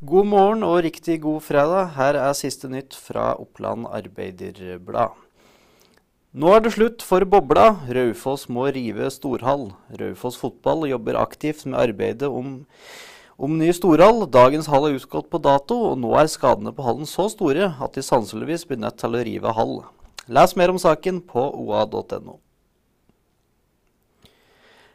God morgen og riktig god fredag. Her er siste nytt fra Oppland Arbeiderblad. Nå er det slutt for bobla. Raufoss må rive storhall. Raufoss fotball jobber aktivt med arbeidet om, om ny storhall. Dagens hall er utgått på dato, og nå er skadene på hallen så store at de sannsynligvis blir nødt til å rive hall. Les mer om saken på oa.no.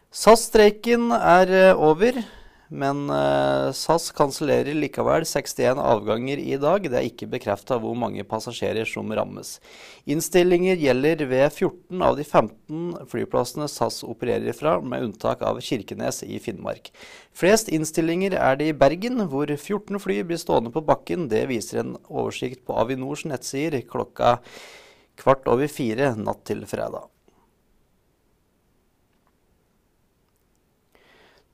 SAS-streiken er eh, over. Men uh, SAS kansellerer likevel 61 avganger i dag. Det er ikke bekrefta hvor mange passasjerer som rammes. Innstillinger gjelder ved 14 av de 15 flyplassene SAS opererer fra, med unntak av Kirkenes i Finnmark. Flest innstillinger er det i Bergen, hvor 14 fly blir stående på bakken. Det viser en oversikt på Avinors nettsider klokka kvart over fire natt til fredag.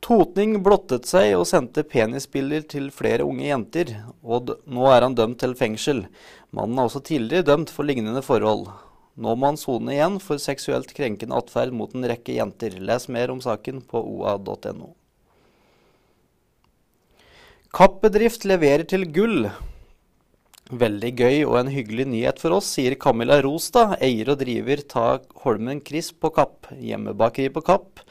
Totning blottet seg og sendte penisbilder til flere unge jenter, og nå er han dømt til fengsel. Mannen er også tidligere dømt for lignende forhold. Nå må han sone igjen for seksuelt krenkende atferd mot en rekke jenter. Les mer om saken på oa.no. Kappbedrift leverer til gull. Veldig gøy og en hyggelig nyhet for oss, sier Camilla Rostad, eier og driver Ta Holmen Crisp på Kapp. Hjemmebakeri på Kapp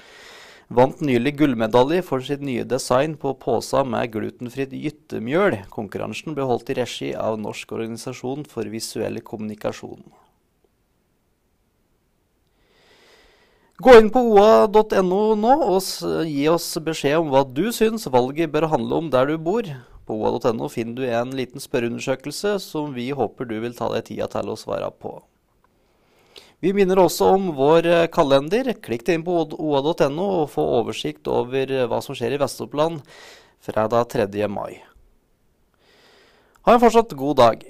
vant nylig gullmedalje for sitt nye design på posa med glutenfritt gyttemjøl. Konkurransen ble holdt i regi av Norsk organisasjon for visuell kommunikasjon. Gå inn på oa.no nå og gi oss beskjed om hva du syns valget bør handle om der du bor. På oa.no finner du en liten spørreundersøkelse som vi håper du vil ta deg tida til å svare på. Vi minner også om vår eh, kalender. Klikk deg inn på oa.no og få oversikt over eh, hva som skjer i Vest-Oppland fredag 3. mai. Ha en fortsatt god dag.